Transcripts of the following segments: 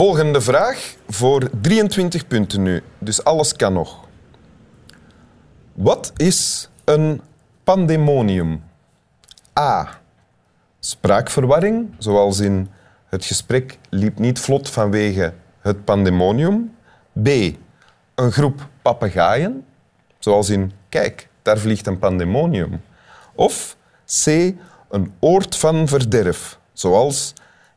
Volgende vraag voor 23 punten nu. Dus alles kan nog. Wat is een pandemonium? A. Spraakverwarring, zoals in het gesprek liep niet vlot vanwege het pandemonium. B. Een groep papegaaien, zoals in kijk, daar vliegt een pandemonium. Of C. Een oord van verderf, zoals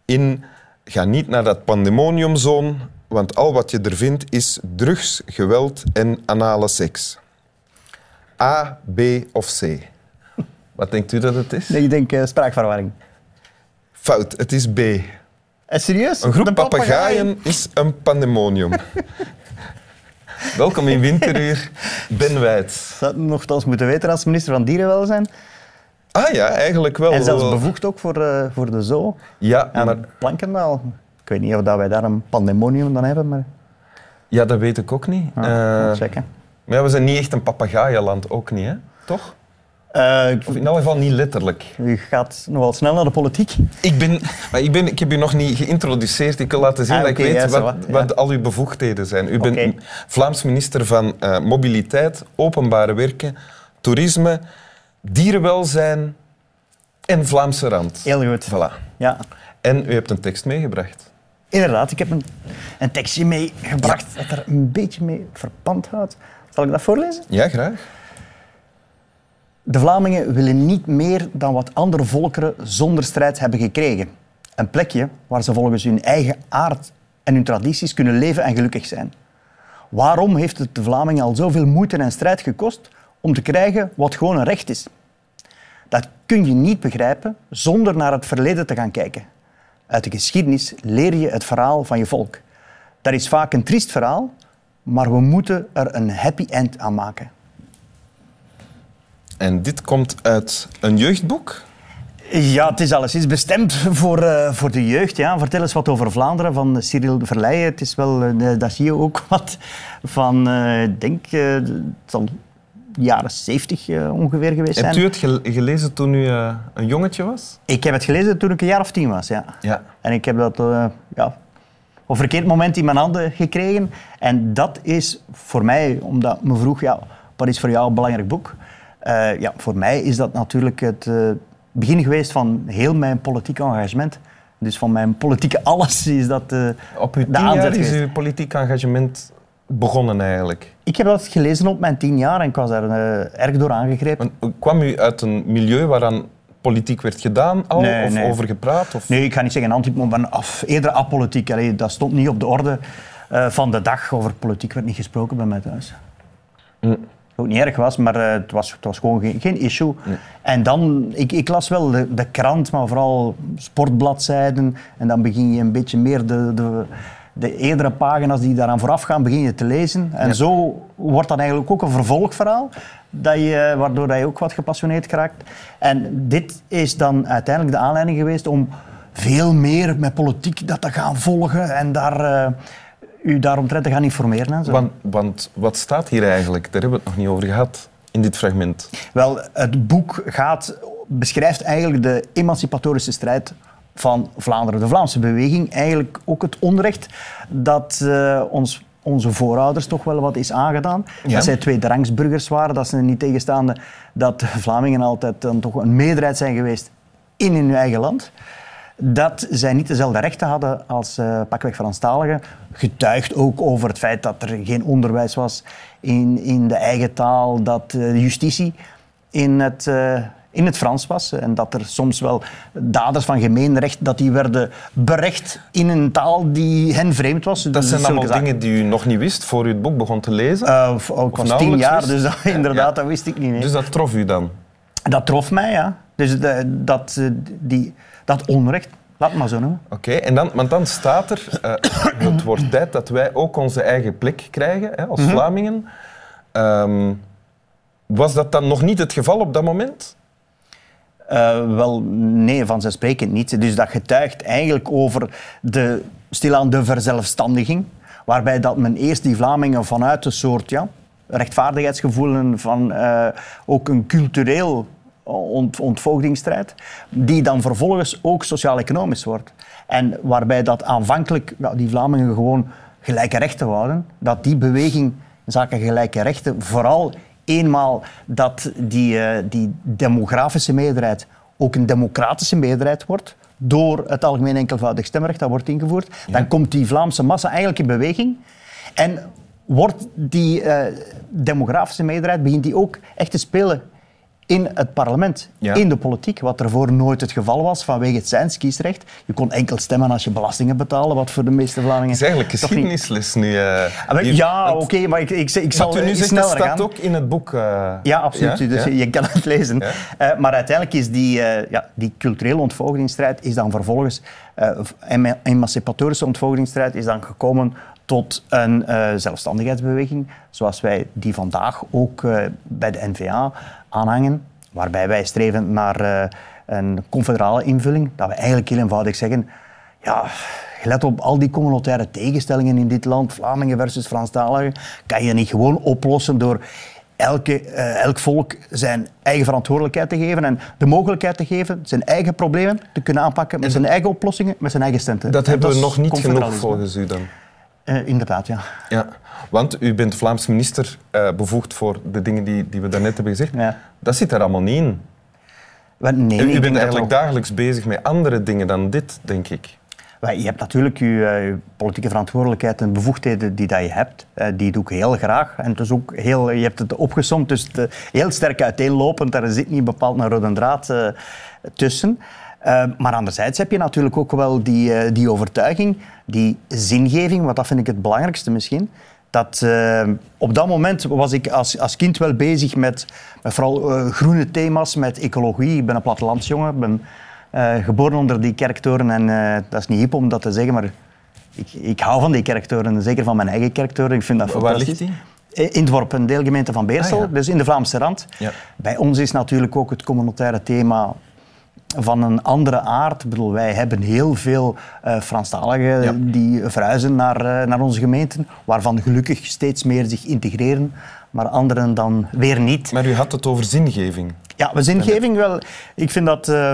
in ga niet naar dat pandemoniumzoon, want al wat je er vindt is drugs, geweld en anale seks. A, B of C? Wat denkt u dat het is? Nee, ik denk uh, spraakverwarring. Fout, het is B. Eh, serieus? Een groep papegaaien is een pandemonium. Welkom in Winteruur, Ben Wijts. Dat nogthans moeten weten als minister van Dierenwelzijn. Ah ja, eigenlijk wel. En zelfs bevoegd ook voor, eh, voor de zoo. Ja, En maar, Plankendaal. Ik weet niet of dat wij daar een pandemonium dan hebben, maar ja, dat weet ik ook niet. ja, Eh, checken. maar ja, we zijn niet echt een papegaaienland, ook niet, hè? Toch? Eh, Of in elk geval niet letterlijk. u gaat nogal snel naar de politiek. Ik, ben, maar ik, ben, ik heb u nog niet geïntroduceerd. Ik wil laten zien Ah, dat ik weet ja, wat, wat, ja. al uw bevoegdheden zijn. U bent. Vlaams minister van Mobiliteit, Openbare Werken, Toerisme, Dierenwelzijn en Vlaamse Rand. Heel goed. Voilà. Ja, En u hebt een tekst meegebracht. inderdaad. Ik heb een, een tekstje meegebracht dat er een beetje mee verpand houdt. Zal ik dat voorlezen? Ja, graag. De Vlamingen willen niet meer dan wat andere volkeren zonder strijd hebben gekregen. Een plekje waar ze volgens hun eigen aard en hun tradities kunnen leven en gelukkig zijn. Waarom heeft het de Vlamingen al zoveel moeite en strijd gekost om te krijgen wat gewoon een recht is? Dat kun je niet begrijpen zonder naar het verleden te gaan kijken. Uit de geschiedenis leer je het verhaal van je volk. Dat is vaak een triest verhaal, maar we moeten er een happy end aan maken. En dit komt uit een jeugdboek. Ja, het is alleszins bestemd voor, eh, voor de jeugd. Ja. Vertel eens wat over Vlaanderen van Cyril de Verleijen. Het is wel, eh, dat zie je ook wat van, eh, ik denk, het zal jaren 70 eh, ongeveer geweest zijn. Hebt u het gel- gelezen toen u eh, een jongetje was? Ik heb het gelezen toen ik een jaar of tien was, ja. Ja. En ik heb dat eh, ja, op een verkeerd moment in mijn handen gekregen. En dat is voor mij, omdat me vroeg, ja, wat is voor jou een belangrijk boek? Ja, voor mij is dat natuurlijk het begin geweest van heel mijn politiek engagement. Dus van mijn politieke alles is dat Op uw tien jaar is uw politiek engagement begonnen eigenlijk. Ik heb dat gelezen op mijn tien jaar en ik was daar eh, erg door aangegrepen. Want kwam u uit een milieu waaraan politiek werd gedaan al? Nee, of nee. over gepraat? Of? Nee, ik ga niet zeggen anti maar af, eerder apolitiek. Allee, dat stond niet op de orde eh, van de dag. Over politiek werd niet gesproken bij mij thuis. Mm. Ook niet erg was, maar eh, het, was, het was gewoon geen, geen issue. En dan, ik, ik las wel de, de krant, maar vooral sportbladzijden. En dan begin je een beetje meer de, de, de eerdere pagina's die daaraan vooraf gaan, begin je te lezen. En Ja. zo wordt dat eigenlijk ook een vervolgverhaal, dat je, waardoor dat je ook wat gepassioneerd geraakt. En dit is dan uiteindelijk de aanleiding geweest om veel meer met politiek dat te gaan volgen en daar, eh, u daaromtrent te gaan informeren. En zo. Want, want wat staat hier eigenlijk? Daar hebben we het nog niet over gehad in dit fragment. Wel, het boek gaat, beschrijft eigenlijk de emancipatorische strijd van Vlaanderen. De Vlaamse beweging, eigenlijk ook het onrecht dat eh, ons, onze voorouders toch wel wat is aangedaan. Ja. Dat zij tweederangsburgers waren, dat ze niet tegenstaande dat de Vlamingen altijd dan toch een meerderheid zijn geweest in hun eigen land. Dat zij niet dezelfde rechten hadden als eh pakweg Franstaligen. Getuigt ook over het feit dat er geen onderwijs was in, in de eigen taal, dat de justitie in het, in het Frans was. En dat er soms wel daders van gemeenrecht dat die werden berecht in een taal die hen vreemd was. Dat zijn allemaal zaken. dingen die u nog niet wist voor u het boek begon te lezen. Eh, of- ook Of was tien jaar, wist. dus dat, inderdaad, Ja. dat wist ik niet. nee. Dus dat trof u dan? Dat trof mij, ja. Dus de- dat, eh, die, dat onrecht, laat maar zo noemen. Oké, en dan, want dan staat er, eh, het wordt tijd dat wij ook onze eigen plek krijgen hè, als Vlamingen. Ehm, was dat dan nog niet het geval op dat moment? Eh, wel, nee, vanzelfsprekend niet. Dus dat getuigt eigenlijk over de, stilaan de verzelfstandiging, waarbij dat men eerst die Vlamingen vanuit een soort ja, rechtvaardigheidsgevoel en van eh, ook een cultureel ont, ontvoogdingsstrijd, die dan vervolgens ook sociaal-economisch wordt. En waarbij dat aanvankelijk ja, die Vlamingen gewoon gelijke rechten wouden, dat die beweging in zaken gelijke rechten vooral eenmaal dat die, uh, die demografische meerderheid ook een democratische meerderheid wordt, door het algemeen enkelvoudig stemrecht dat wordt ingevoerd, dan komt die Vlaamse massa eigenlijk in beweging. En wordt die uh, demografische meerderheid, begint die ook echt te spelen in het parlement, in de politiek, wat ervoor nooit het geval was vanwege het zijns kiesrecht. Je kon enkel stemmen als je belastingen betaalde, wat voor de meeste Vlamingen... Het is eigenlijk geschiedenisles nu. Uh, ja, oké, maar ik, ik, ik zal nu zegt, sneller dat staat ook in het boek. Uh, ja, absoluut. Ja? Dus je kan het lezen. Uh, maar uiteindelijk is die, ja, die culturele ontvolgingsstrijd is dan vervolgens... emancipatorische ontvolgingsstrijd is dan gekomen tot een zelfstandigheidsbeweging, zoals wij die vandaag ook bij de NVA aanhangen, waarbij wij streven naar uh, een confederale invulling, dat we eigenlijk heel eenvoudig zeggen, ja, let op al die communautaire tegenstellingen in dit land, Vlamingen versus Franstaligen, kan je niet gewoon oplossen door elke, uh, elk volk zijn eigen verantwoordelijkheid te geven en de mogelijkheid te geven zijn eigen problemen te kunnen aanpakken met zijn eigen oplossingen, met zijn eigen stenten. Dat hebben we nog niet genoeg volgens u dan? Uh, inderdaad, ja. ja. Want u bent Vlaams minister uh, bevoegd voor de dingen die, die we daarnet hebben gezegd. Ja. Dat zit er allemaal niet in. nee, u, u bent eigenlijk dagelijks bezig met andere dingen dan dit, denk ik. Je hebt natuurlijk je, uh, politieke verantwoordelijkheid en bevoegdheden die dat je hebt. Die doe ik heel graag. En het is ook heel, je hebt het opgesomd, dus het, heel sterk uiteenlopend. Daar zit niet bepaald een rode draad tussen. Uh, maar anderzijds heb je natuurlijk ook wel die, uh, die overtuiging, die zingeving, want dat vind ik het belangrijkste misschien. Dat, uh, op dat moment was ik als, als kind wel bezig met, met vooral groene thema's, met ecologie. Ik ben een plattelandsjongen, ben geboren onder die kerktoren en dat is niet hip om dat te zeggen, maar ik, ik hou van die kerktoren, zeker van mijn eigen kerktoren. Ik vind dat Waar ligt die? In het dorp, een deelgemeente van Beersel, ah, dus in de Vlaamse rand. Ja. Bij ons is natuurlijk ook het communautaire thema van een andere aard. Ik bedoel, wij hebben heel veel uh, Franstaligen die verhuizen naar, uh, naar onze gemeenten, waarvan gelukkig steeds meer zich integreren, maar anderen dan weer niet. Maar u had het over zingeving. Ja, zingeving wel. Ik vind dat... Uh,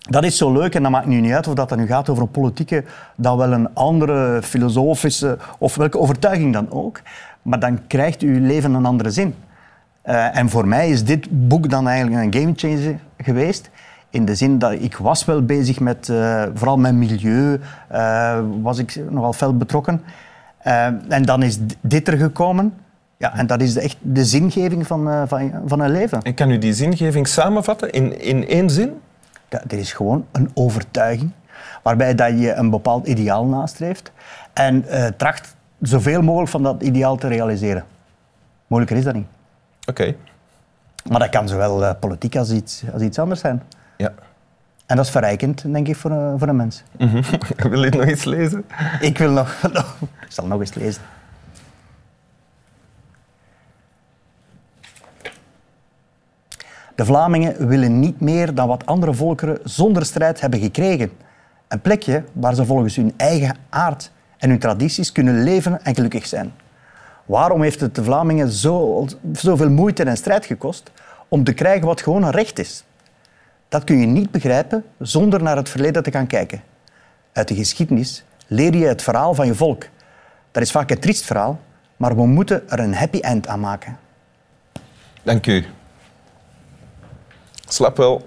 dat is zo leuk en dat maakt nu niet uit of dat nu gaat over een politieke, dan wel een andere filosofische of welke overtuiging dan ook. Maar dan krijgt uw leven een andere zin. Uh, en voor mij is dit boek dan eigenlijk een gamechanger geweest. In de zin dat ik was wel bezig met, uh, vooral mijn milieu, uh, was ik nogal fel betrokken. Uh, en dan is dit er gekomen. Ja, en dat is de, echt de zingeving van, van, van een leven. En kan u die zingeving samenvatten in, in één zin? Ja, dit is gewoon een overtuiging, waarbij dat je een bepaald ideaal nastreeft en tracht zoveel mogelijk van dat ideaal te realiseren. Moeilijker is dat niet. Oké. Maar dat kan zowel politiek als iets, als iets anders zijn. Ja. En dat is verrijkend, denk ik, voor, een, eh, voor een mens. Mm -hmm. Wil je nog iets lezen? Ik wil nog, Ik zal nog eens lezen. De Vlamingen willen niet meer dan wat andere volkeren zonder strijd hebben gekregen. Een plekje waar ze volgens hun eigen aard en hun tradities kunnen leven en gelukkig zijn. Waarom heeft het de Vlamingen zo, zoveel moeite en strijd gekost om te krijgen wat gewoon een recht is? Dat kun je niet begrijpen zonder naar het verleden te gaan kijken. Uit de geschiedenis leer je het verhaal van je volk. Dat is vaak een triest verhaal, maar we moeten er een happy end aan maken. Dank u. Slap wel.